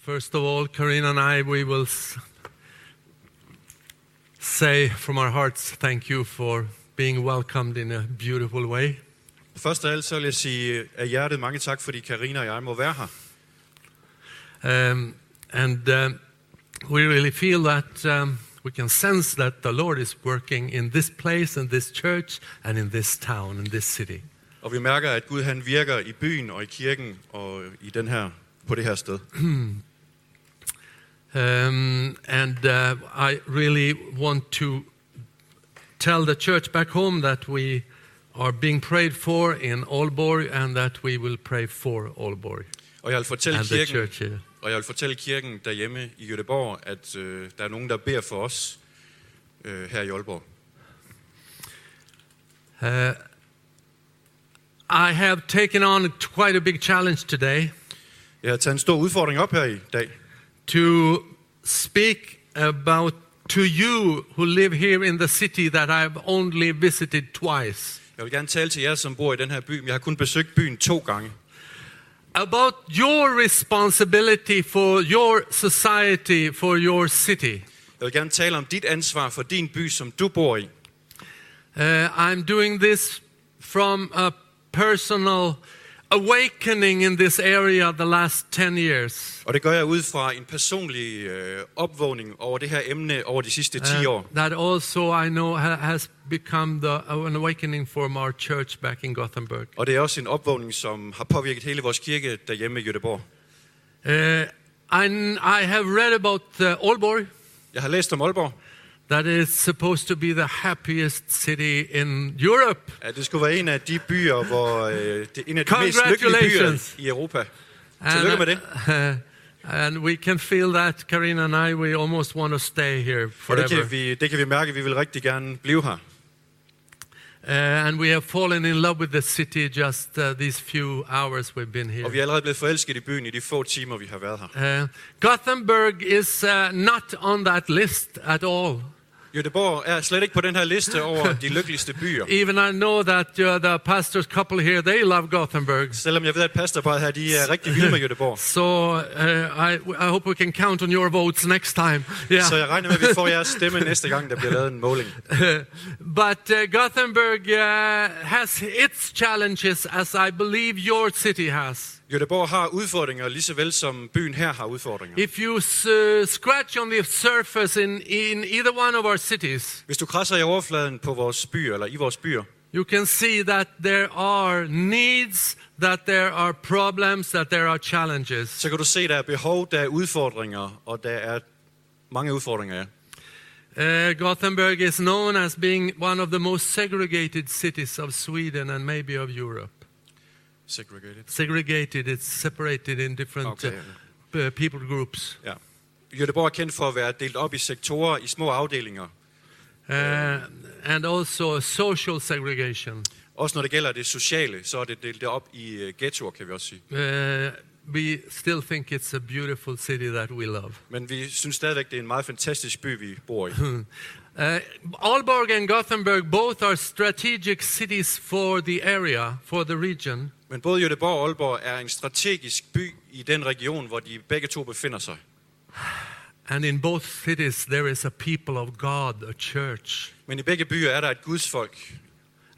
First of all, Karina and I, we will say from our hearts thank you for being welcomed in a beautiful way. Først af alt så vil jeg sige af hjertet mange tak, fordi Karina og jeg må være her. Um, and um, we really feel that um, we can sense that the Lord is working in this place, in this church, and in this town, in this city. Og vi mærker, at Gud han virker i byen og i kirken og i den her, på det her sted. Um, and uh, I really want to tell the church back home that we are being prayed for in Aalborg and that we will pray for Aalborg Og jeg vil fortælle and the kirken, church here. og jeg vil fortælle kirken derhjemme i Göteborg, at øh, der er nogen, der beder for os øh, her i Aalborg. Uh, I have taken on quite a big challenge today Jeg har taget en stor udfordring op her i dag. To speak about to you who live here in the city that I've only visited twice. Jeg vil gerne tale til jer, som bor i den her by, men jeg har kun besøgt byen to gange. about your responsibility for your society, for your city. Jeg vil gerne tale om dit ansvar for din by, som du bor i. Uh, I'm doing this from a personal awakening in this area the last 10 years. Og det gør jeg ud fra en personlig øh, opvågning over det her emne over de sidste 10 Uh, år. that also I know ha- has become the, an awakening for our church back in Gothenburg. Og det er også en opvågning, som har påvirket hele vores kirke derhjemme i Göteborg. Uh, I, I have read about uh, Aalborg, Jeg har læst om Aalborg, that is supposed to be the happiest city in Europe. at det skulle være en af de byer, hvor øh, det en af de mest lykkelige byer Congratulations. i Europa. Tillykke med det. uh, and we can feel that, Karina and I, we almost want to stay here Og det forever. kan, vi, det kan vi mærke, vi vil rigtig gerne blive her. Uh, and we have fallen in love with the city just uh, these few hours we've been here. Og vi er allerede blevet forelsket i byen i de få timer, vi har været her. Uh, Gothenburg is uh, not on that list at all. Göteborg er slet ikke på den her liste over de lykkeligste byer. Even I know that uh, the pastor's couple here, they love Gothenburg. Selvom jeg ved, at pastorparet her, de er rigtig vilde med Göteborg. So uh, I, I hope we can count on your votes next time. Yeah. Så jeg regner med, at vi får jeres stemme næste gang, der bliver lavet en måling. but uh, Gothenburg uh, has its challenges, as I believe your city has. Göteborg har udfordringer, lige så vel som byen her har udfordringer. If you uh, scratch on the surface in, in either one of our cities, Hvis du krasser i overfladen på vores byer, eller i vores byer, you can see that there are needs, that there are problems, that there are challenges. så kan du se, der er behov, der er udfordringer, og der er mange udfordringer, ja. Uh, Gothenburg is known as being one of the most segregated cities of Sweden and maybe of Europe. Segregated. Segregated, it's separated in different Okay. uh, people groups. Ja. Göteborg er kendt for at være delt op i sektorer, i små afdelinger. Uh, and also social segregation. Også når det gælder det sociale, så er det delt op i øh, ghettoer, kan vi også sige. Uh, we still think it's a beautiful city that we love. Men vi synes stadigvæk, det er en meget fantastisk by, vi bor i. Uh, Aalborg and Gothenburg both are strategic cities for the area, for the region. Men både Göteborg og Aalborg er en strategisk by i den region, hvor de begge to befinder sig. And in both cities, there is a people of God, a church. Men i begge byer er der et gudsfolk.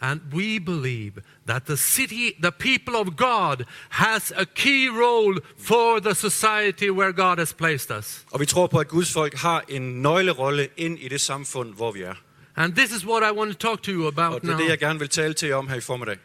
And we believe that the city, the people of God, has a key role for the society where God has placed us. Og vi tror på, at gudsfolk har en nøglerolle ind i det samfund, hvor vi er. And this is what I want to talk to you Og about det er now. det, jeg gerne vil tale til jer om her i formiddag.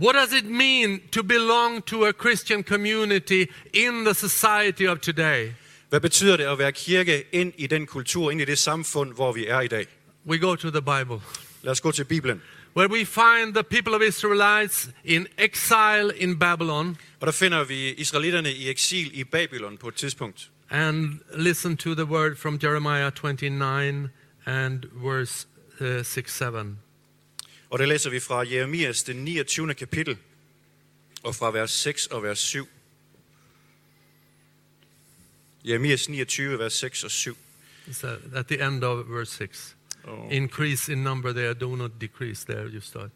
What does it mean to belong to a Christian community in the society of today? Hvad betyder det at være kirke ind i den kultur, ind i det samfund, hvor vi er i dag? We go to the Bible, Lad os gå til Bibelen. where we find the people of Israelites in exile in Babylon, Og der finder vi israelitterne i eksil i Babylon på et tidspunkt. and listen to the word from Jeremiah 29 and verse uh, 6 7. Og det læser vi fra Jeremias, det 29. kapitel, og fra vers 6 og vers 7. Jeremias 29, vers 6 og 7. It's at the end of verse 6. Og Increase in number there, do not decrease there, you start.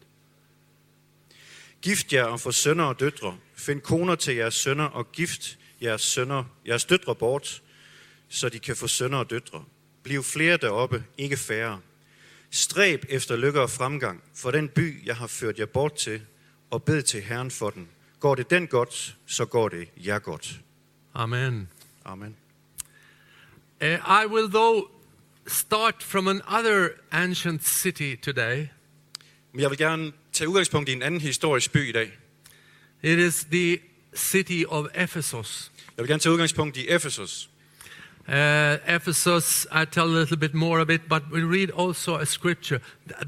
Gift jer og få sønner og døtre. Find koner til jeres sønner og gift jeres sønner, jeres døtre bort, så de kan få sønner og døtre. Bliv flere deroppe, ikke færre. Stræb efter lykke og fremgang for den by, jeg har ført jer bort til, og bed til Herren for den. Går det den godt, så går det jer godt. Amen. Amen. Uh, I will, though, start from another ancient city today. Men jeg vil gerne tage udgangspunkt i en anden historisk by i dag. It is the city of Ephesus. Jeg vil gerne tage udgangspunkt i Efesus. Uh, Ephesus, I tell a little bit more of it, but we read also a scripture.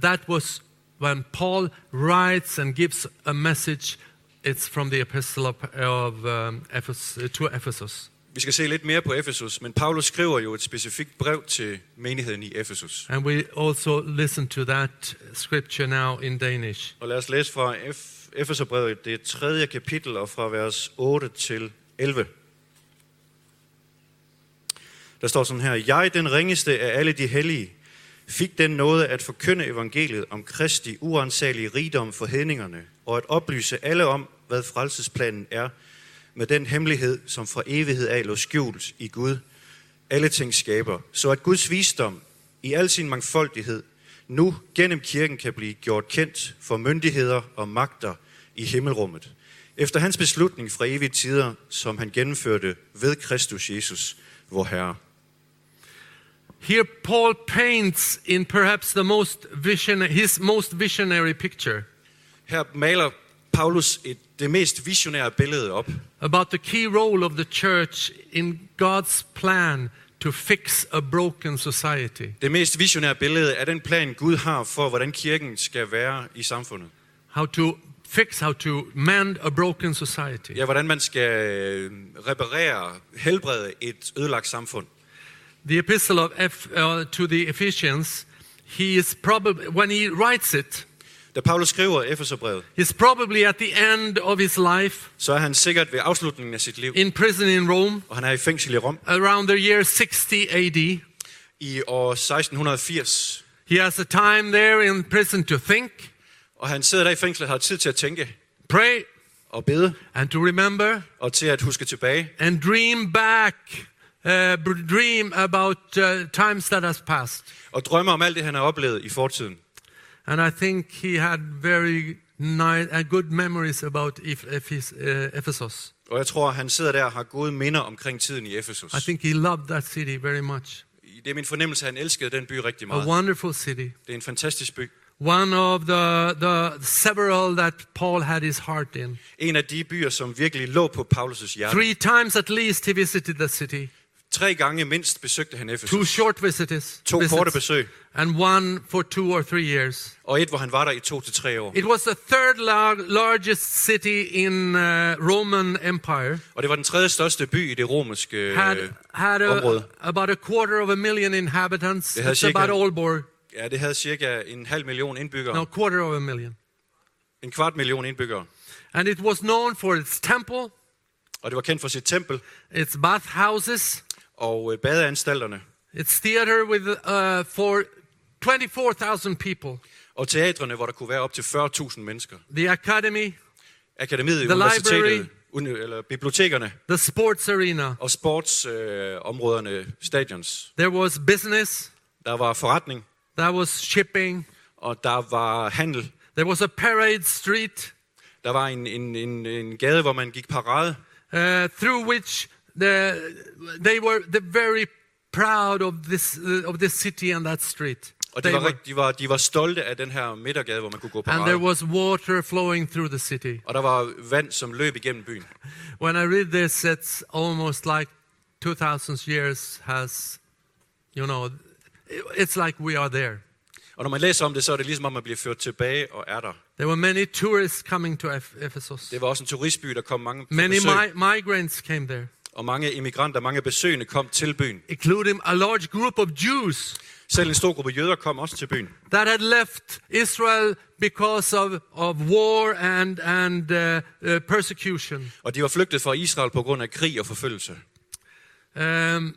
That was when Paul writes and gives a message. It's from the epistle of, of um, Ephes- uh, to Ephesus. Vi skal se lidt mere på Efesus, men Paulus skriver jo et specifikt brev til menigheden i Efesus. And we also listen to that scripture now in Danish. Og lad os læse fra Efeserbrevet, det tredje kapitel, og fra vers 8 til 11. Der står sådan her, Jeg, den ringeste af alle de hellige, fik den nåde at forkynde evangeliet om Kristi uansagelige rigdom for hedningerne, og at oplyse alle om, hvad frelsesplanen er, med den hemmelighed, som fra evighed af lå skjult i Gud, alle ting skaber, så at Guds visdom i al sin mangfoldighed nu gennem kirken kan blive gjort kendt for myndigheder og magter i himmelrummet, efter hans beslutning fra evige tider, som han gennemførte ved Kristus Jesus, vor Herre. Here, Paul paints in perhaps the most vision, his most visionary picture Her maler Paulus et, det mest visionære billede op about the key role of the church in God's plan to fix a broken society. Det mest visionære billede er den plan, Gud har for, hvordan kirken skal være i samfundet. How to fix, how to mend a broken society. Ja, hvordan man skal øh, reparere, helbrede et ødelagt samfund. The epistle of F, uh, to the Ephesians, he is probably, when he writes it, Da Paulus skriver Efeserbrevet, he's probably at the end of his life så er han sikkert ved afslutningen af sit liv, in prison in Rome og han er i fængsel i Rom. around the year 60 AD. i år 1680. He has a time there in prison to think, Og han sidder der i fængslet og har tid til at tænke. pray, og bede, and to remember, og til at huske tilbage, and dream back, uh, dream about uh, times that has passed. og drømme om alt det, han har oplevet i fortiden. And I think he had very nice, uh, good memories about uh, Ephesus. Og jeg tror, han sidder der og har gode minder omkring tiden i Efesus. I think he loved that city very much. Det er min fornemmelse, at han elskede den by rigtig A meget. wonderful city. Det er en fantastisk by. One of the, the several that Paul had his heart in. En af de byer, som virkelig lå på Paulus' hjerte. Three times at least he visited the city. Tre gange mindst besøgte han Two Efesus. short visits, To korte visits besøg, and one for two or three years. og et, hvor han var der i to til tre år. It was the third lar- largest city in uh, Roman Empire. Og det var den tredje største by i det romerske Had, had a, område. about a quarter of a million inhabitants. Det havde It's cirka- about Aalborg. Ja, det havde cirka en halv million indbyggere. No, quarter of a million. En kvart million indbyggere. And it was known for its temple, Og det var kendt for sit tempel its bathhouses, og øh, badeanstalterne. its theater with uh, for 24,000 people, Og teatrene, hvor der kunne være op til 40.000 mennesker. the academy, Akademiet, The universitetet, library. uni- eller bibliotekerne the sports arena. og sportsområderne, øh, stadions. There was business, Der var forretning, there was shipping, og der var handel. there was a parade street Der var en, en, en, en gade, hvor man gik parade, uh, through which the, they were the very proud of this, uh, of this city and that street. og de They var, were- rigt- de, var, de var stolte af den her midtergade, hvor man kunne gå and there was water flowing through the city. Og der var vand, som løb igennem byen. When I read this, it's almost like 2,000 years has, you know, it's like we are there. Og når man læser om det, så er det ligesom om, man bliver ført tilbage og er der. There were many tourists coming to Eph- Ephesus. Det var også en turistby, der kom mange Many besøg. mi- migrants came there, Og mange immigranter, mange besøgende kom til byen. including a large group of Jews Selv en stor gruppe jøder kom også til byen. that had left Israel because of, of war and, and uh, uh, persecution. Og de var flygtet fra Israel på grund af krig og forfølgelse. Um,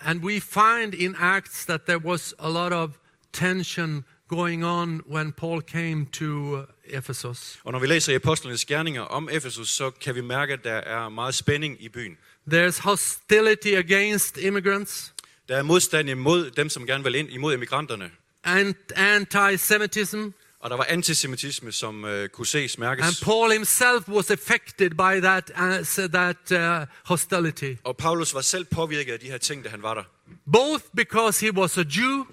and we find in Acts that there was a lot of tension going on when Paul came to uh, Ephesus. Og når vi læser i Apostlenes Gerninger om Efesus, så kan vi mærke, at der er meget spænding i byen. There's hostility against immigrants Der er modstand imod dem, som gerne vil ind, imod emigranterne. and anti-Semitism. Og der var antisemitisme, som øh, kunne ses, And mærkes. Paul himself was affected by that, uh, that uh, hostility, Og Paulus var selv påvirket af de her ting, da han var der. both because he was a Jew,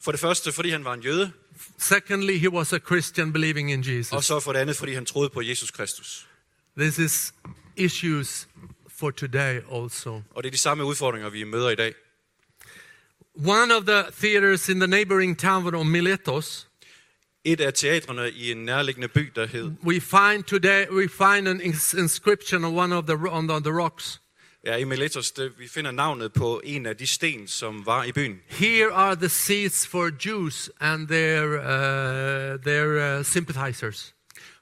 For det første, fordi han var en jøde, secondly, he was a Christian believing in og Jesus. så for det andet, fordi han troede på Jesus Kristus. This is issues for today also. Og det er de samme udfordringer, vi møder i dag. One of the theaters in the neighboring town of Miletos, Et af teatrene i en nærliggende by, der hed, we find today we find an inscription on one of the on the, the rocks. Ja, i Miletos, det, vi finder navnet på en af de sten, som var i byen. Here are the seats for Jews and their uh, their uh, sympathizers.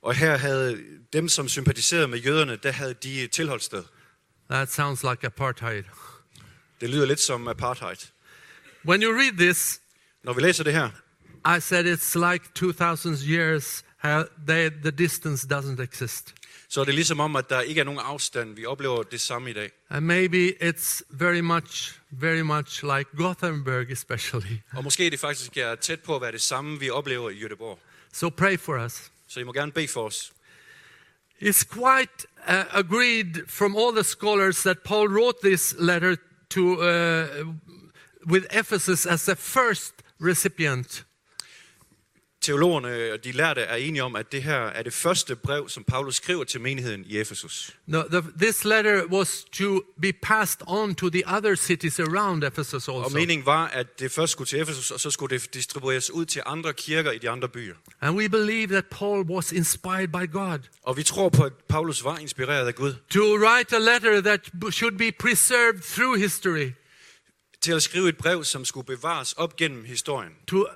Og her havde dem, som sympatiserede med jøderne, der havde de tilholdssted. That sounds like apartheid. Det lyder lidt som apartheid. When you read this, Når vi læser det her, I said it's like 2,000 years. How they, the distance doesn't exist. så er det ligesom om, at der ikke er nogen afstand. Vi oplever det samme i dag. And maybe it's very much, very much like Gothenburg, especially. Og måske det faktisk er tæt på at være det samme, vi oplever i Göteborg. So pray for us. Så I må gerne bede for os. It's quite uh, agreed from all the scholars that Paul wrote this letter to uh, with Ephesus as the first recipient. Teologerne og de lærte er enige om, at det her er det første brev, som Paulus skriver til menigheden i Efesus. No, the, this letter was to be passed on to the other cities around Ephesus Og also. meningen var, at det først skulle til Efesus, og så skulle det distribueres ud til andre kirker i de andre byer. And we believe that Paul was inspired by God Og vi tror på, at Paulus var inspireret af Gud to write a letter that should be preserved through history, til at skrive et brev, som skulle bevares op gennem historien. to,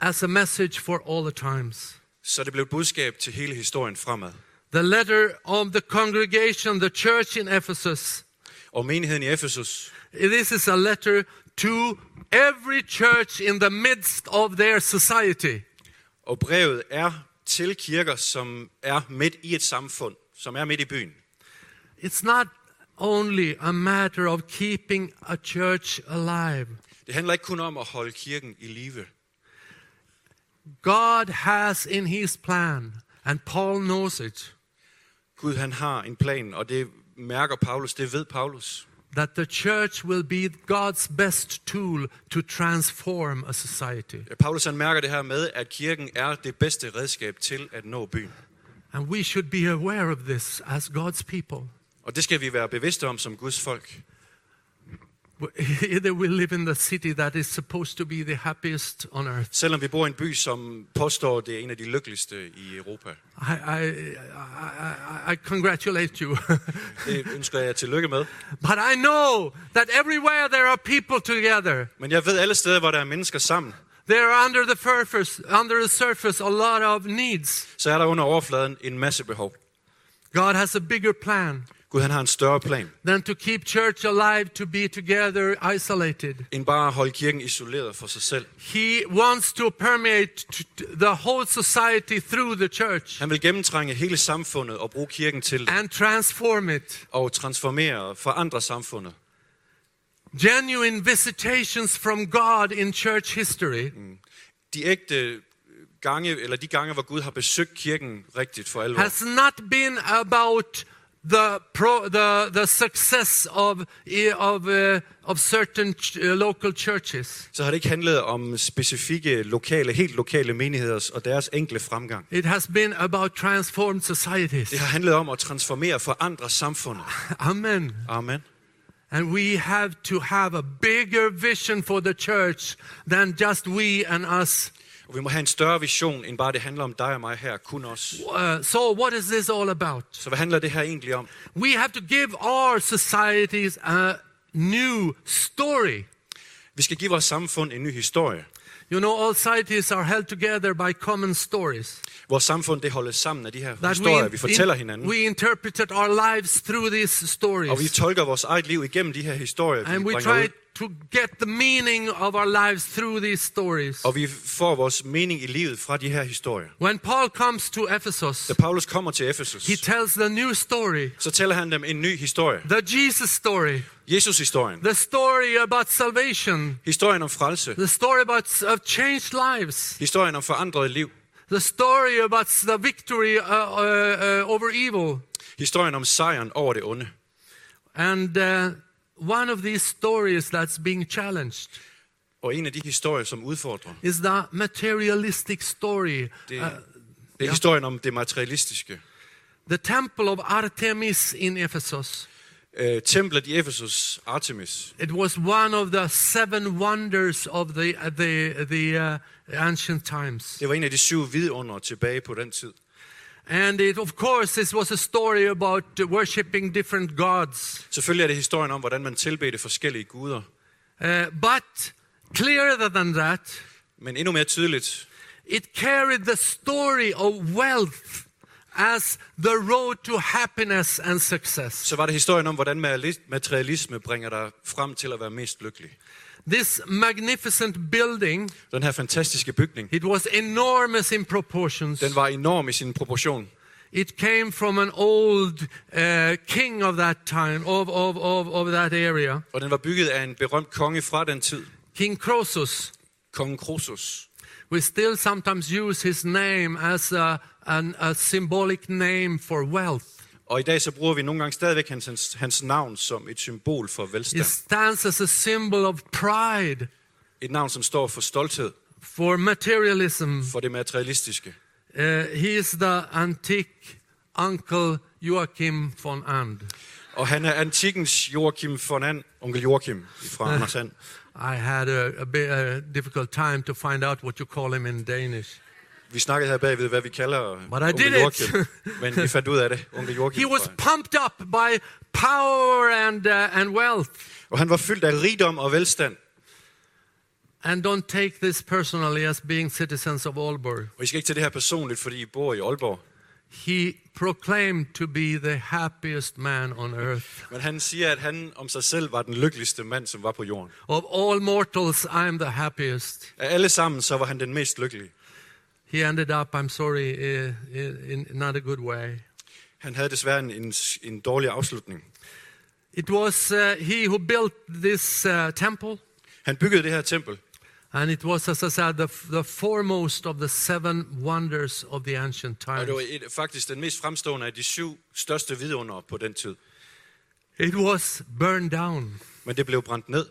as a message for all the times. Så det blev et budskab til hele historien fremad. The letter of the congregation, the church in Ephesus, Og menigheden i Efesus, this is a letter to every church in the midst of their society. og brevet er til kirker, som er midt i et samfund, som er midt i byen. It's not only a matter of keeping a church alive. Det handler ikke kun om at holde kirken i live. God has in his plan, and Paul knows it, Gud han har en plan, og det mærker Paulus, det ved Paulus. that the church will be God's best tool to transform a society. Paulus han mærker det her med, at kirken er det bedste redskab til at nå byen. And we should be aware of this as God's people. Og det skal vi være bevidste om som Guds folk. We live in the city that is supposed to be the happiest on earth. Selvom vi bor i en by, som påstår, det er en af de lykkeligste i Europa. I, I, I, I, I congratulate you. Det ønsker jeg tillykke med. but I know that everywhere there are people together, Men jeg ved alle steder, hvor der er mennesker sammen, there are under the surface, under the surface a lot of needs. så er der under overfladen en masse behov. God has a bigger plan Gud han har en større plan, than to keep church alive, to be together isolated. end bare at holde kirken isoleret for sig selv. He wants to permeate the whole society through the church Han vil gennemtrænge hele samfundet og bruge kirken til det, and transform it. og transformere og forandre samfundet. Genuine visitations from God in church history De ægte gange, eller de gange, hvor Gud har besøgt kirken rigtigt for alvor, has not been about the pro, the the success of of uh, of certain ch- uh, local churches. så har det ikke handlet om specifikke lokale, helt lokale menigheder og deres enkle fremgang. It has been about transformed societies. Det har handlet om at transformere forandre samfundet. Amen. Amen. And we have to have a bigger vision for the church than just we and us. Og vi må have en større vision, end bare det handler om dig og mig her, kun os. Uh, so, what is this all about? Så hvad handler det her egentlig om? We have to give our societies a new story. Vi skal give vores samfund en ny historie. You know, all societies are held together by common stories. Vores samfund det holdes sammen af de her That historier, vi fortæller in- hinanden. we interpreted our lives through these Og vi stories. tolker vores eget liv igennem de her historier, vi And we bringer try ud. to get the meaning of our lives through these stories. Og vi får vores mening i livet fra de her historier. When Paul comes to Ephesus, Da Paulus kommer til Ephesus, he tells the new story, så tæller han dem en ny historie. the Jesus story, Jesus-historien. the story about salvation, Historien om frelse. the story about of changed lives, Historien om forandret liv. the story about the victory uh, uh, uh, over evil. Historien om sejren over det onde. And uh, one of these stories that's being challenged Og en af de historier, som udfordrer, is the materialistic story. det, Uh, det er historien om det materialistiske. the temple of Artemis in Ephesus. Øh, templet i Efesus, Artemis, It was one of the seven wonders of the, uh, the, the uh, ancient times. det var en af de syv vidunder tilbage på den tid. And it, of course, this was a story about worshipping different gods. Selvfølgelig er det historien om, hvordan man tilbedte forskellige guder. Uh, but clearer than that, Men endnu mere tydeligt, it carried the story of wealth as the road to happiness and success. så var det historien om, hvordan materialis- materialisme bringer dig frem til at være mest lykkelig. This magnificent building, Den her fantastiske bygning, it was enormous in proportions. den var enorm i sin proportion. It came from an old uh, king of that time, of, of, of, of that area, Og den var bygget af en berømt konge fra den tid, King Croesus. kongen Croesus. We still sometimes use his name as a, an, a symbolic name for wealth. Og i dag så bruger vi nogle gange stadigvæk hans, hans, hans navn som et symbol for It velstand. stands as a symbol of pride, Et navn, som står for stolthed, for materialism. for det materialistiske. Uh, he is the antique uncle Joachim von And. Og han er antikens Joachim von And, onkel Joachim fra Anders And. I had a, a, bit, a difficult time to find out what you call him in Danish. Vi snakkede her bagved, hvad vi kalder But I did it. Joachim. Men vi fandt ud af det, onkel Joachim. He was pumped up by power and, uh, and wealth. Og han var fyldt af rigdom og velstand. And don't take this personally as being citizens of Aalborg. Og I skal ikke tage det her personligt, fordi I bor i Aalborg. He proclaimed to be the happiest man on earth. Men han siger, at han om sig selv var den lykkeligste mand, som var på jorden. Of all mortals, I am the happiest. Af alle sammen, så var han den mest lykkelige. He ended up, I'm sorry, in, in not a good way. Han havde desværre en, en, en dårlig afslutning. It was uh, he who built this uh, temple, Han byggede det her tempel, and it was, as I said, the, the foremost of the seven wonders of the ancient og times. det var et, faktisk den mest fremstående af de syv største vidunder på den tid. It was burned down. Men det blev brændt ned.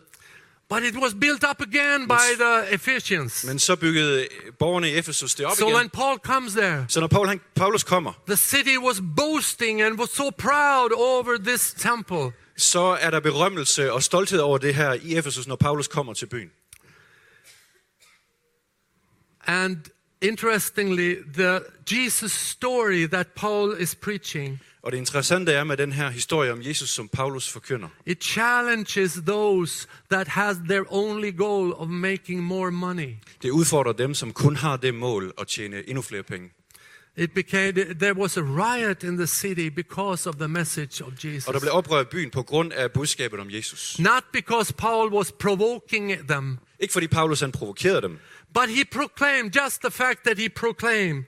But it was built up again by the Ephesians. Men så byggede borgerne i Efesus det op So igen. when Paul comes there, Så når Paul, han, Paulus kommer, the city was boasting and was so proud over this temple. så er der berømmelse og stolthed over det her i Efesus, når Paulus kommer til byen. And interestingly, the Jesus story that Paul is preaching, Og det interessante er med den her historie om Jesus, som Paulus forkynder. it challenges those that has their only goal of making more money. Det udfordrer dem, som kun har det mål at tjene endnu flere penge. It became there was a riot in the city because of the message of Jesus. Og der blev oprør i byen på grund af budskabet om Jesus. Not because Paul was provoking them, Ikke fordi Paulus han provokerede dem, but he proclaimed just the fact that he proclaimed.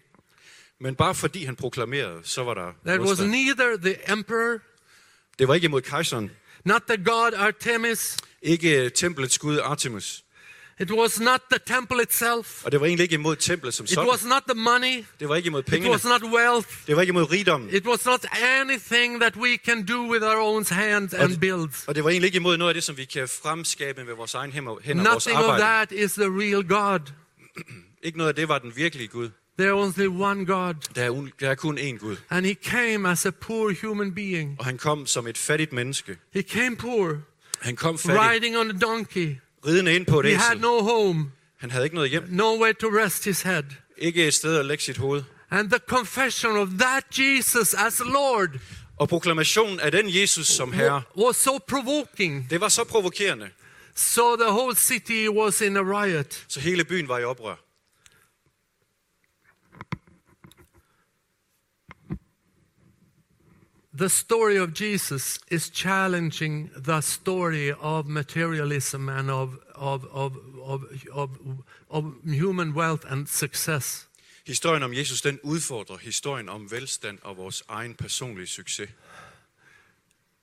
Men bare fordi han proklamerede, så var der That was neither the emperor, Det var ikke imod kejseren, not the god Artemis, ikke templets gud Artemis, it was not the temple itself, og det var egentlig ikke imod templet som it sådan. was not the money, Det var ikke imod it pengene, was not wealth, det var ikke imod rigdommen, it was not anything that we can do with our own hands and build. og det var egentlig ikke imod noget af det, som vi kan fremskabe med vores egen hænder, hænder vores Nothing of arbejde. that is the real God. Ikke noget af det var den virkelige Gud. There is only one God, Der er, un- der er kun én Gud. and He came as a poor human being. Og han kom som et fattigt menneske. He came poor, Han kom fattig, riding on a donkey. Ridende ind på et He had æsel. no home, Han havde ikke noget hjem. nowhere to rest his head. Ikke et sted at lægge sit hoved. And the confession of that Jesus as Lord Og proklamationen af den Jesus som herre, was so provoking. det var så provokerende, So the whole city was in a riot. så hele byen var i oprør. The story of Jesus is challenging the story of materialism and of, of, of, of, of, of human wealth and success. Historien om Jesus, den udfordrer historien om velstand og vores egen personlige succes.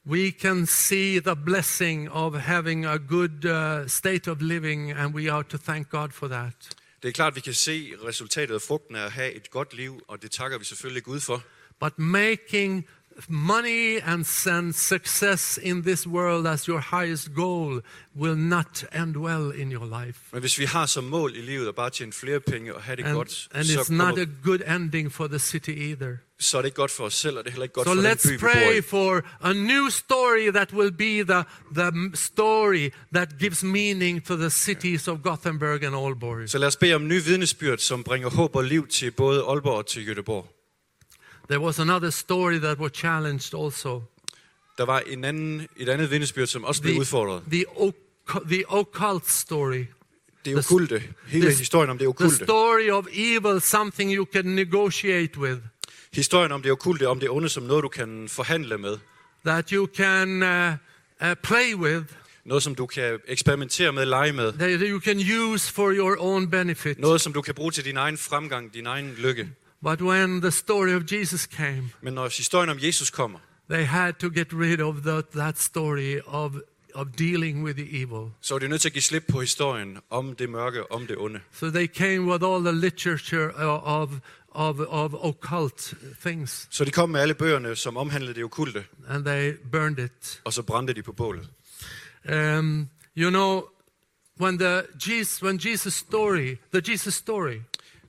We can see the blessing of having a good uh, state of living, and we are to thank God for that. Det er klart, vi kan se resultatet af frugten af at have et godt liv, og det takker vi selvfølgelig Gud for. But making money and success in this world as your highest goal will not end well in your life. Men hvis vi har som mål i livet at bare tjene flere penge og have det And, godt, and så, it's not a good ending for the city either. så er det ikke godt for os selv, og det er heller ikke godt So for den let's by, vi bor pray i. for a new story that will be the, the story that gives meaning to the cities of Gothenburg and Aalborg. Så lad os bede om ny vidnesbyrd, som bringer håb og liv til både Aalborg og til Göteborg. There was another story that was challenged also. Der var en anden, et andet vidnesbyrd, som også blev The, udfordret. the, the occult story. Det okulte. Hele the- historien om det The okulte. story of evil, something you can negotiate with. Historien om det okulte, om det onde som noget, du kan forhandle med. that you can uh, uh, play with, Noget, som du kan eksperimentere med, lege med. that you can use for your own benefit. Noget, som du kan bruge til din egen fremgang, din egen lykke. But when the story of Jesus came, Men når historien om Jesus kommer, they had to get rid of the, that story of, of dealing with the evil. så er de nødt til at give slip på historien om det mørke, om det onde. So they came with all the literature uh, of, of, of occult things, Så de kom med alle bøgerne, som omhandlede det okulte, and they burned it. og så brændte de på bålet. Um, you know, when the Jesus, when Jesus story, the Jesus story,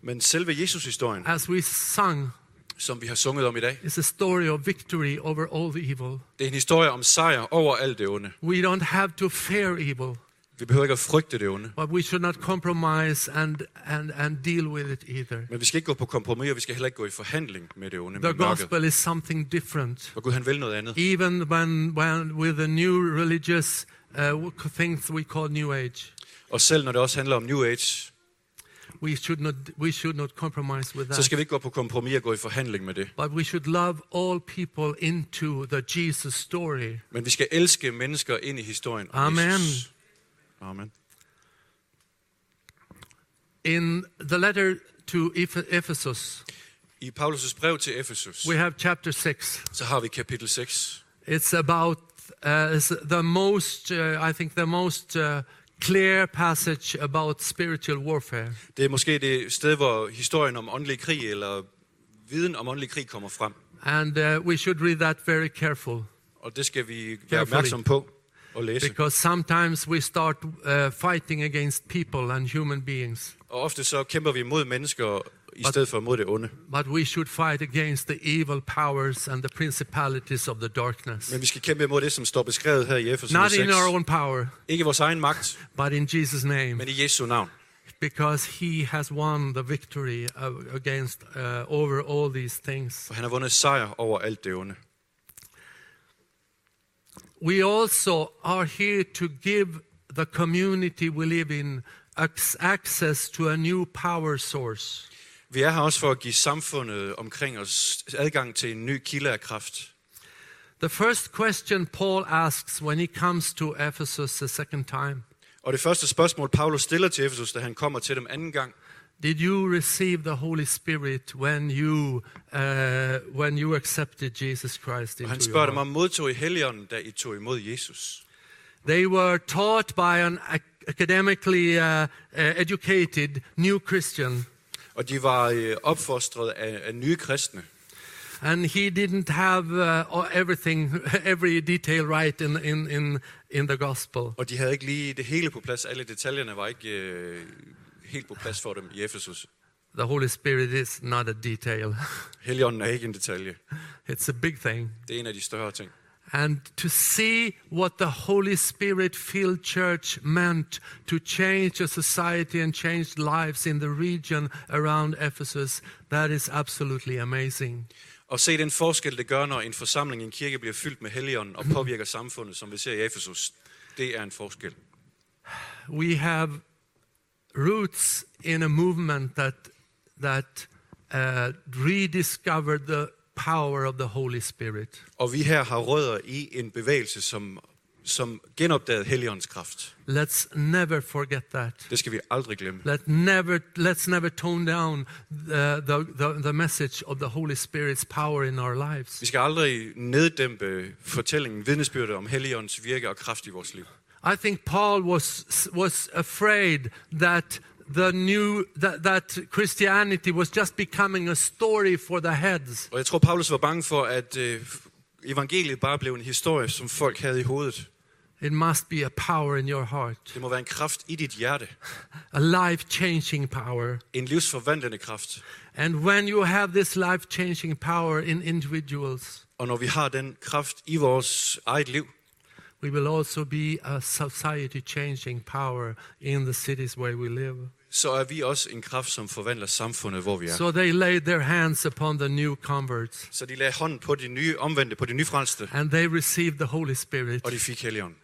Men selve Jesus-historien, as we sung, som vi har sunget om i dag, is a story of victory over all the evil. det er en historie om sejr over alt det onde. We don't have to fear evil, Vi behøver ikke at frygte det onde, but we should not compromise and, and, and deal with it either. men vi skal ikke gå på kompromis, og vi skal heller ikke gå i forhandling med det onde, The gospel is something different. For Gud han vil noget andet. Even when, when with the new religious uh, things we call New Age, Og selv når det også handler om New Age, we should not, we should not compromise with så that. skal vi ikke gå på kompromis og gå i forhandling med det. But we should love all people into the Jesus story. Men vi skal elske mennesker ind i historien. om Amen. Jesus. Amen. In the letter to Eph- Ephesus, I Paulus' brev til Efesus, we have chapter 6. så har vi kapitel 6. It's about uh, the most, uh, I think, the most uh, clear passage about spiritual warfare. Det er måske det sted, hvor historien om åndelig krig, eller viden om åndelig krig kommer frem. And uh, we should read that very careful Og det skal vi være Carefully. opmærksom på og læse. because sometimes we start uh, fighting against people and human beings, Og ofte så kæmper vi mod mennesker, i Og- stedet for mod det onde. but we should fight against the evil powers and the principalities of the darkness. Men vi skal kæmpe imod det, som står beskrevet her i Efesus Not in our own power, Ikke vores egen magt, but in Jesus' name, men i Jesu navn. because He has won the victory uh, against uh, over all these things. For han har vundet sejr over alt det onde. We also are here to give the community we live in access to a new power source. Vi er her også for at give samfundet omkring os adgang til en ny kilde af kraft. The first question Paul asks when he comes to Ephesus the second time Og det første spørgsmål, Paulus stiller til Efesus, da han kommer til dem anden gang, Did you receive the Holy Spirit when you, uh, when you accepted Jesus Christ han into your spørger dem om, modtog I Helligånden, da I tog imod Jesus? They were taught by an ac- academically uh, uh, educated new Christian, Og de var øh, opfostret af, af nye kristne. and he didn't have uh, everything, every detail right in, in, in, in the gospel. Og de havde ikke lige det hele på plads. Alle detaljerne var ikke øh, helt på plads for dem i Efesus. The Holy Spirit is not a detail, Helligånden er ikke en detalje. it's a big thing. Det er en af de større ting. And to see what the Holy Spirit filled church meant to change a society and change lives in the region around Ephesus, that is absolutely amazing. Og se den forskel, det gør, når en forsamling, en kirke bliver fyldt med Helligånden og påvirker samfundet, som vi ser i Efesus. Det er en forskel. We have roots in a movement that, that uh, rediscovered the power of the Holy Spirit. Og vi her har rødder i en bevægelse, som, som genopdagede Helligåndens kraft. Let's never forget that. Det skal vi aldrig glemme. Let never, let's never tone down the, the, the, the message of the Holy Spirit's power in our lives. Vi skal aldrig neddæmpe fortællingen, vidnesbyrdet om Helligåndens virke og kraft i vores liv. I think Paul was, was afraid that the new that, that Christianity was just becoming a story for the heads. Og jeg tror, Paulus var bange for, at øh, evangeliet bare blev en historie, som folk havde i hovedet. It must be a power in your heart, Det må være en kraft i dit hjerte. a life-changing power. En livsforvandlende kraft. And when you have this life-changing power in individuals, Og når vi har den kraft i vores eget liv, we will also be a society-changing power in the cities where we live. Så er vi også en kraft, som forvandler samfundet, hvor vi er. So they laid their hands upon the new converts, Så de lagde hånden på de nye omvendte, på de nyfrelste, and they received the Holy Spirit, og de fik Helligånd.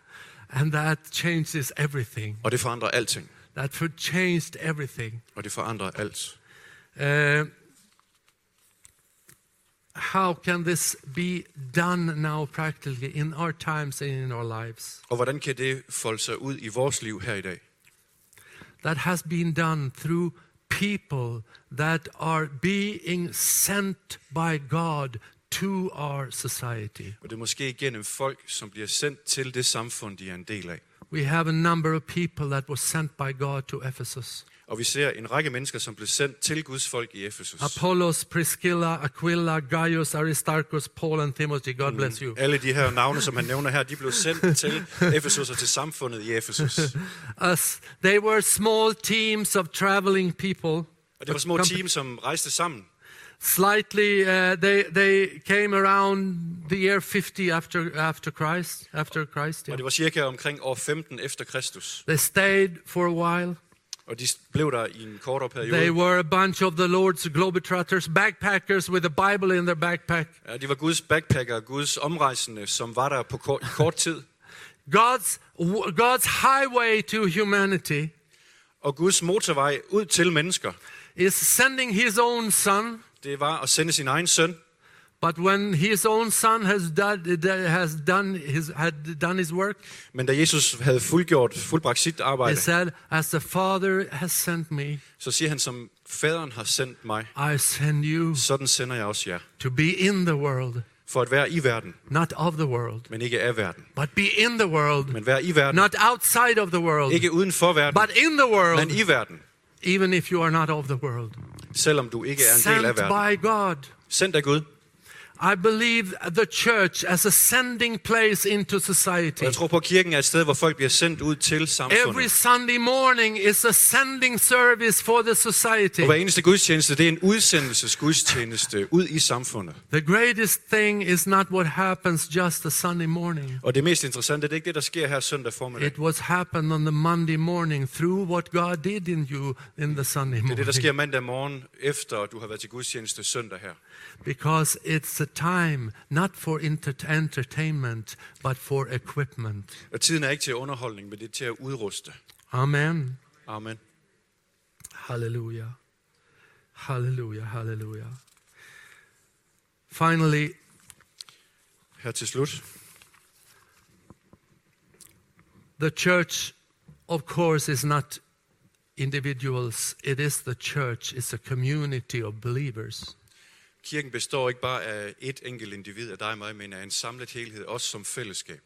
and that changes everything. Og det forandrer alting. That changed everything. Og det forandrer alt. Uh, how can this be done now practically in our times and in our lives? Og hvordan kan det folde sig ud i vores liv her i dag? That has been done through people that are being sent by God to our society. Og det er måske igennem folk, som bliver sendt til det samfund, de er en del af. We have a number of people that were sent by God to Ephesus. Og vi ser en række mennesker, som blev sendt til Guds folk i Efesus. Apollos, Priscilla, Aquila, Gaius, Aristarchus, Paul and Timothy. God bless you. Alle de her navne, som han nævner her, de blev sendt til Efesus og til samfundet i Efesus. Us, they were small teams of traveling people. Og det var små teams, som rejste sammen. Slightly, uh, they they came around the year 50 after after Christ. After Christ, Og yeah. det var cirka omkring år 15 efter Kristus. They stayed for a while. Og de blev der i en kortere They periode. were a bunch of the Lord's globetrotters, backpackers with a Bible in their backpack. Ja, de var Guds backpacker, Guds omrejsende, som var der på kort, kort tid. God's God's highway to humanity Og Guds motorvej ud til mennesker, is sending His own Son. det var at sende sin egen søn. But when His own Son has done has done his had done His work, Men da Jesus havde fuldgjort, fuldbragt sit He said, "As the Father has sent me, så siger han, som faderen har sendt mig, I send you sådan sender jeg også jer. to be in the world, For at være i verden, not of the world, men ikke af verden. but be in the world, Men være i verden, not outside of the world, ikke uden for verden, but in the men world, i verden. even if you are not of the world." Selvom du ikke er en del af Sent verden. by God. Sendt af Gud. I believe the church as a sending place into society. jeg tror på, kirken er et sted, hvor folk bliver sendt ud til Every. Sunday morning is a sending service for the society. Og hver eneste gudstjeneste, det er en udsendelsesgudstjeneste ud i samfundet. The greatest thing is not what happens just a Sunday morning. Og det mest interessante, det er ikke det, der sker her søndag formiddag. It was happened on the Monday morning through what God did in you in the Sunday morning. Det er det, der sker mandag morgen, efter du har været til gudstjeneste søndag her. Because it's a time not for enter- entertainment, but for equipment. Og tiden er ikke til underholdning, men det er til at udruste. Amen. Amen. Hallelujah. Hallelujah. Hallelujah. Finally, Her til slut. the church, of course, is not individuals, it is the church, it's a community of believers. Kirken består ikke bare af et enkelt individ af dig og mig, men af en samlet helhed, også som fællesskab.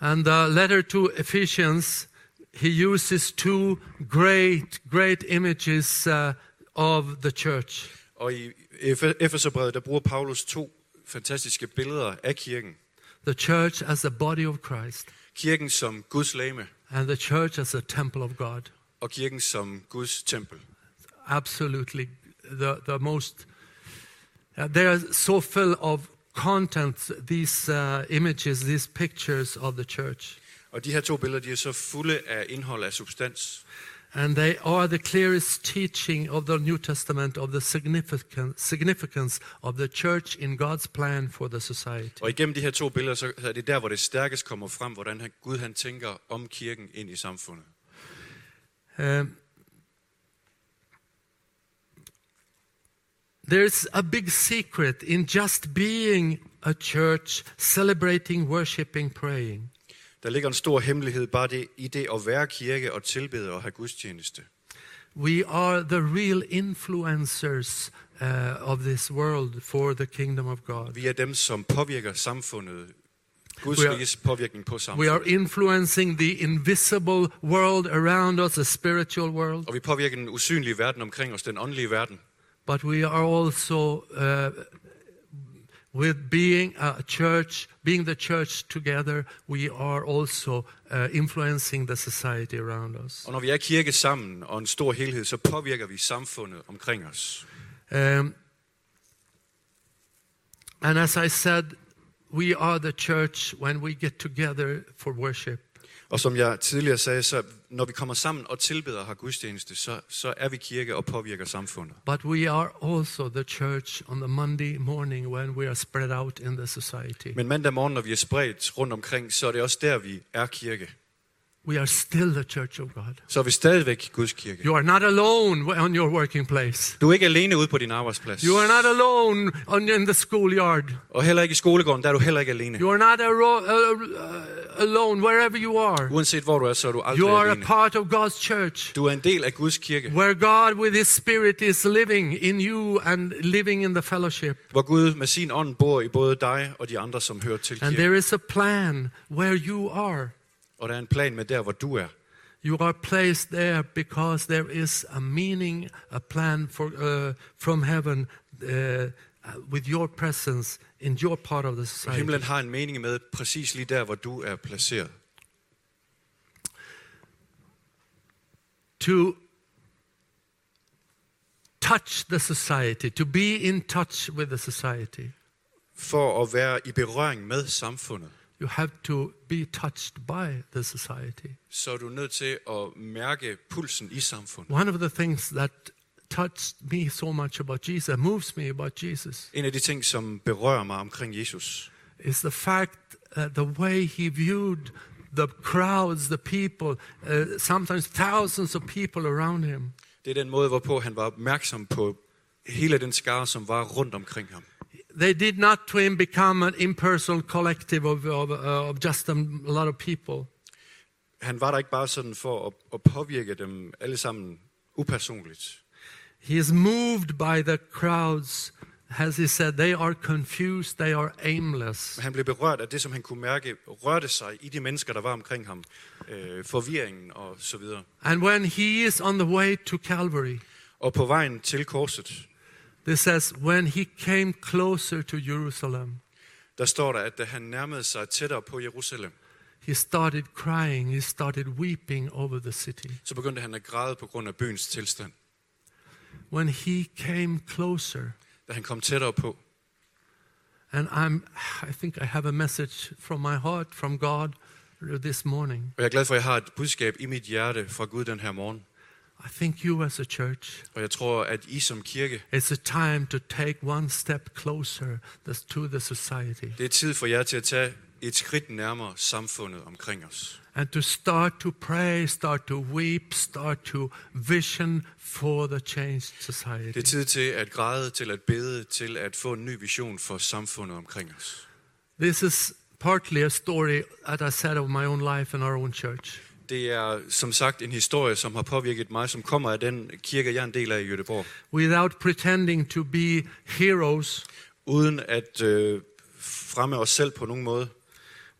And the letter to Ephesians, he uses two great, great images uh, of the church. Og i Efe- Efeserbrevet, der bruger Paulus to fantastiske billeder af kirken. The church as a body of Christ, Kirken som Guds lame, and the church as a temple of God. og kirken som Guds tempel. absolutely the, the most uh, they are so full of content these uh, images these pictures of the church Og de her to billeder, de er så fulde af indhold af substans. and they are the clearest teaching of the new testament of the significant, significance of the church in god's plan for the society Og igennem de her to billeder, så er det der, hvor det stærkest kommer frem, hvordan han, Gud han tænker om kirken ind i samfundet. Um, There's a big secret in just being a church, celebrating, worshiping, praying. Der ligger en stor hemmelighed bare det, i det at være kirke og tilbede og have gudstjeneste. We are the real influencers uh, of this world for the kingdom of God. Vi er dem, som påvirker samfundet. Guds We are- påvirkning på We are influencing the invisible world around us, the spiritual world, Og vi påvirker den usynlige verden omkring os, den åndelige verden. But we are also, uh, with being a church, being the church together, we are also uh, influencing the society around us. Og når vi er kirke sammen og en stor helhed, så påvirker vi samfundet omkring os. Um, and as I said, we are the church when we get together for worship. Og som jeg tidligere sagde, så når vi kommer sammen og tilbeder og har gudstjeneste, så, så er vi kirke og påvirker samfundet. But we are also the church on the Monday morning when we are spread out in the society. Men mandag morgen, når vi er spredt rundt omkring, så er det også der, vi er kirke. We are still the church of God. Så er vi stadigvæk Guds kirke. You are not alone on your working place. Du er ikke alene ude på din arbejdsplads. You are not alone on, in the schoolyard. Og heller ikke i skolegården, der er du heller ikke alene. You are not alone wherever you are. Uanset hvor du er, så er du aldrig You are a part of God's church. Du er en del af Guds kirke, Where God with His Spirit is living in you and living in the fellowship. hvor Gud med sin ånd bor i både dig og de andre, som hører til And kirken. there is a plan where you are. Og der er en plan med der, hvor du er. You are placed there because there is a meaning, a plan for, uh, from heaven uh, with your presence in your part of the society. himlen har en mening med præcis lige der, hvor du er placeret. To touch the society, to be in touch with the society, For at være i berøring med samfundet, you have to be touched by the society. så er du nødt til at mærke pulsen i samfundet. One of the things that touched me so much about Jesus, moves me about Jesus, En af de ting, som berører mig omkring Jesus, is the fact that the way he viewed the crowds, the people, uh, sometimes thousands of people around him. det er den måde, hvorpå han var opmærksom på hele den skare, som var rundt omkring ham. They did not to him become an impersonal collective of, of, uh, of just a lot of people. Han var der ikke bare sådan for at, at påvirke dem alle sammen upersonligt. He is moved by the crowds, as he said, they are confused, they are aimless. Han blev berørt af det, som han kunne mærke rørte sig i de mennesker, der var omkring ham. Øh, forvirringen og så videre. And when he is on the way to Calvary, Og på vejen til korset, this says, when he came closer to Jerusalem, der står der, at da han nærmede sig tættere på Jerusalem, he started crying, he started weeping over the city. så begyndte han at græde på grund af byens tilstand. When he came closer, Da han kom tættere på, and I'm, I think I have a message from my heart, from God, this morning. og jeg er glad for, at jeg har et budskab i mit hjerte fra Gud den her morgen. I think you as a church, Og jeg tror, at I som kirke, it's a time to take one step closer to the society det er tid for jer til at tage et skridt nærmere samfundet omkring os. and to start to pray, start to weep, start to vision for the changed Det er society. tid til at græde, til at bede, til at få en ny vision for samfundet omkring os. This is partly a story, as I said, of my own life and our own church. Det er som sagt en historie, som har påvirket mig, som kommer af den kirke, jeg er en del af i Göteborg. Without pretending to be heroes, Uden at øh, fremme os selv på nogen måde,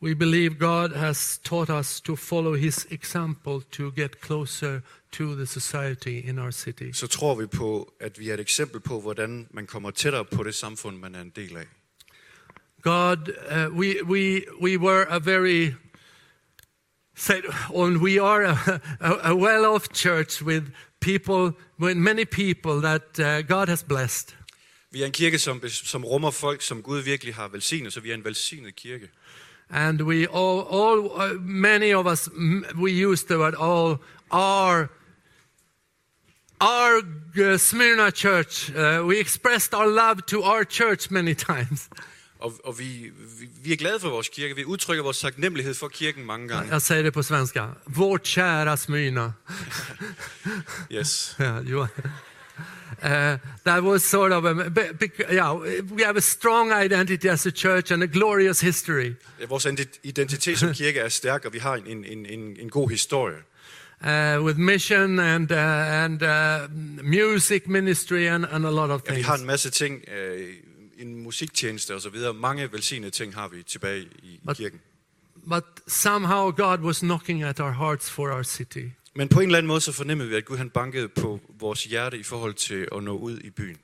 we believe God has taught us to follow His example to get closer to the society in our city. så tror vi på, at vi er et eksempel på, hvordan man kommer tættere på det samfund, man er en del af. God, uh, we, we, we were a very, said, and we are a, a, a well off church with people, with many people that uh, God has blessed. Vi er en kirke, som, som rummer folk, som Gud virkelig har velsignet, så vi er en velsignet kirke. And we all, all uh, many of us, we use the word all, are, our uh, Smyrna church. Uh, we expressed our love to our church many times. Og, og vi, vi, vi er glade for vores kirke. Vi udtrykker vores taknemmelighed for kirken mange gange. Jag säger det på svenska. Vårt kära Smyrna. Yes. Ja, Johan. that was sort of a, bec- yeah, we have a strong identity as a church and a glorious history. Vores ident- identitet som kirke er stærk, og vi har en, en, en, en god historie. Uh, with mission and uh, and uh, music ministry and, and a lot of Ja, vi things. har en masse ting, øh, en musiktjeneste og så videre. Mange velsignede ting har vi tilbage i, i But- kirken. But somehow God was knocking at our hearts for our city. Men på en eller anden måde så fornemmede vi, at Gud han bankede på vores hjerte i forhold til at nå ud i byen.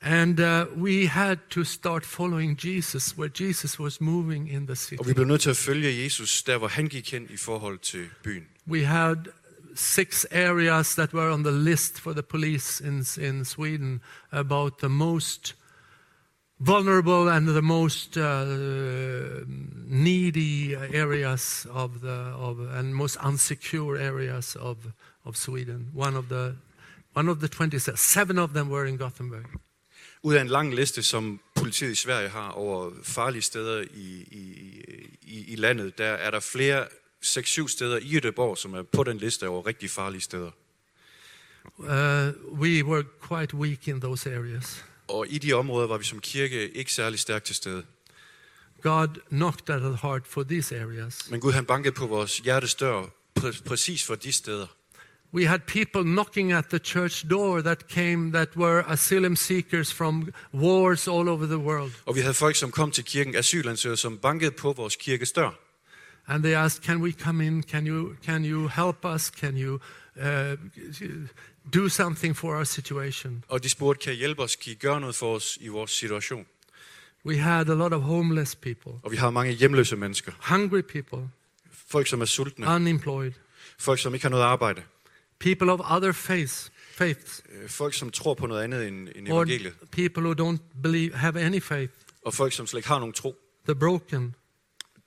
And uh, we had to start following Jesus where Jesus was moving in the city. Og vi blev nødt til at følge Jesus, der hvor han gik hen i forhold til byen. We had six areas that were on the list for the police in, in Sweden about the most vulnerable and the most uh, needy areas of the of and most unsecure areas of of Sweden. One of the one of the 27, seven of them were in Gothenburg. Ud af en lang liste, som politiet i Sverige har over farlige steder i, i, i, i landet, der er der flere 6-7 steder i Göteborg, som er på den liste over rigtig farlige steder. Uh, we were quite weak in those areas. Og i de områder var vi som kirke ikke særlig stærkt til stede. God knocked at our heart for these areas. Men Gud han bankede på vores hjertes dør præ- præcis for de steder. We had people knocking at the church door that came that were asylum seekers from wars all over the world. Og vi havde folk, som kom til kirken, asylansøgere, som bankede på vores kirkes dør. And they asked, Can we come in? Can you, can you help us? Can you uh, do something for our situation? Og de spurgte, kan I hjælpe os? Kan I gøre noget for os i vores situation? We had a lot of homeless people, Og vi har mange hjemløse mennesker. hungry people, Folk, som er sultne. unemployed, Folk, som ikke har noget arbejde. people of other faiths, faiths, Øh, Folk, som tror på noget andet end, end or evangeliet. people who don't believe, have any faith, Og folk, som slet ikke har nogen tro. the broken,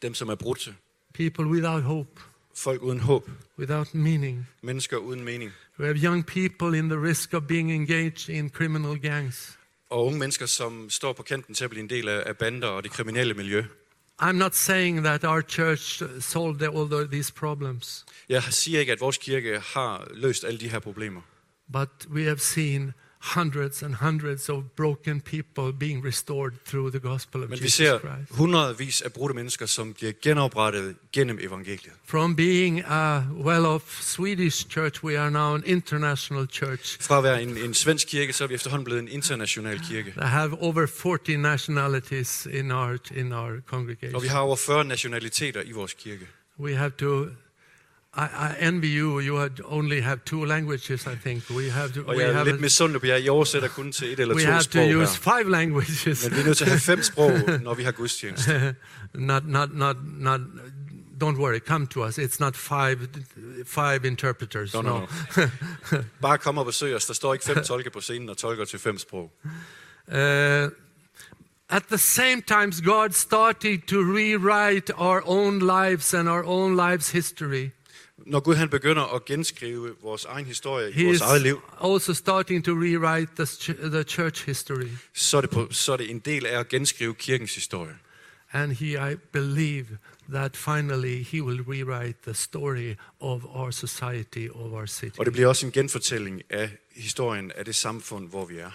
Dem, som er brudte. people without hope, Folk uden håb. without meaning. Mennesker uden mening. We have young people in the risk of being engaged in criminal gangs. Og unge mennesker, som står på kanten til at blive en del af, bander og det kriminelle miljø. I'm not saying that our church solved all the, these problems, Jeg siger ikke, at vores kirke har løst alle de her problemer. but we have seen hundreds and hundreds of broken people being restored through the gospel of Men vi Jesus ser Christ. hundredvis af brudte mennesker, som bliver genoprettet gennem evangeliet. From being a well-off Swedish church, we are now an international church Fra at være en, en svensk kirke, så er vi efterhånden blevet en international kirke. that have over 40 nationalities in our in our Og vi congregation. har over 40 nationaliteter i vores kirke. We have to. I, I envy you. You had only have two languages, I think. We have to. Og we jeg er have lidt misundelig på jer. I oversætter kun til et eller we to have to use her. five languages. Men vi er nødt til at have fem sprog, når vi har gudstjeneste. not, not, not, not. Don't worry. Come to us. It's not five, five interpreters. No, no, no. Bare kom og besøg os. Der står ikke fem tolke på scenen og tolker til fem sprog. Uh, at the same time, God started to rewrite our own lives and our own lives' history. Når Gud han begynder at genskrive vores egen historie i He vores is eget liv, also starting to rewrite the, the church history. så er, det på, så er det en del af at genskrive kirkens historie. And he, I believe that finally he will rewrite the story of our society, of our city. Og det bliver også en genfortælling af historien af det samfund, hvor vi er.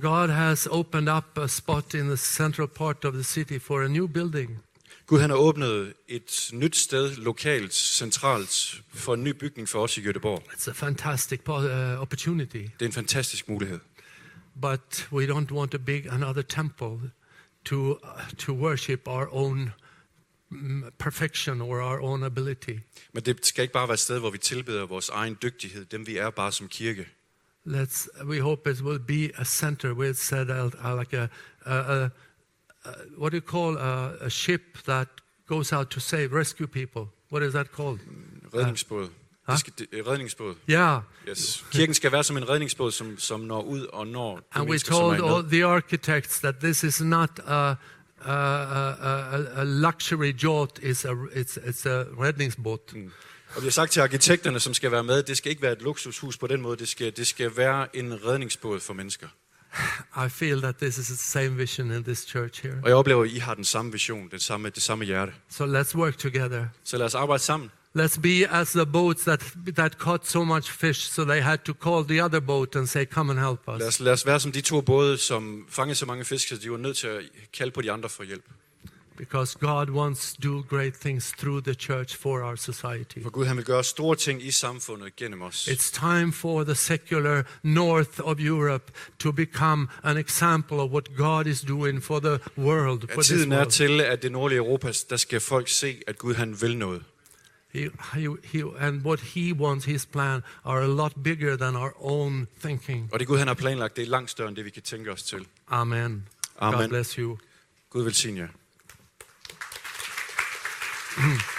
God has opened up a spot in the central part of the city for a new building. Gud han har åbnet et nyt sted, lokalt, centralt, for en ny bygning for os i Göteborg. It's a fantastic uh, opportunity. Det er en fantastisk mulighed. But we don't want to big another temple to, uh, to worship our own mm, perfection or our own ability. Men det skal ikke bare være et sted, hvor vi tilbeder vores egen dygtighed, dem vi er bare som kirke. Let's, we hope it will be a center where it's set out uh, like a, a, a, a, what do you call a, a ship that goes out to save, rescue people. What is that called? Redningsbåd. Hva? Det skal, det, redningsbåd. Yeah. Yes. Kirken skal være som en redningsbåd, som, som når ud og når de And we told all the architects that this is not a, a, a, a, luxury yacht, it's a, it's, it's a redningsbåt. Og vi har sagt til arkitekterne, som skal være med, det skal ikke være et luksushus på den måde, det skal, det skal være en redningsbåd for mennesker. I feel that this is the same vision in this church here. Og jeg oplever, at I har den samme vision, det samme, det samme hjerte. So let's work together. Så lad os arbejde sammen. Let's be as the boats that, that caught so much fish, so they had to call the other boat and say, Come and help Lad us. os, lad os være som de to både, som fangede så mange fisk, så de var nødt til at kalde på de andre for hjælp. Because God wants to do great things through the church for our society. For Gud han vil gøre store ting i samfundet gennem os. It's time for the secular north of Europe to become an example of what God is doing for the world. For At this tiden er world. til, at det nordlige Europa, der skal folk se, at Gud han vil noget. He, he, he, and what He wants, His plan, are a lot bigger than our own thinking. Og det Gud han har planlagt, det er langt større end det, vi kan tænke os til. Amen. God Amen. bless you. Gud velsigne jer. Mm-hmm.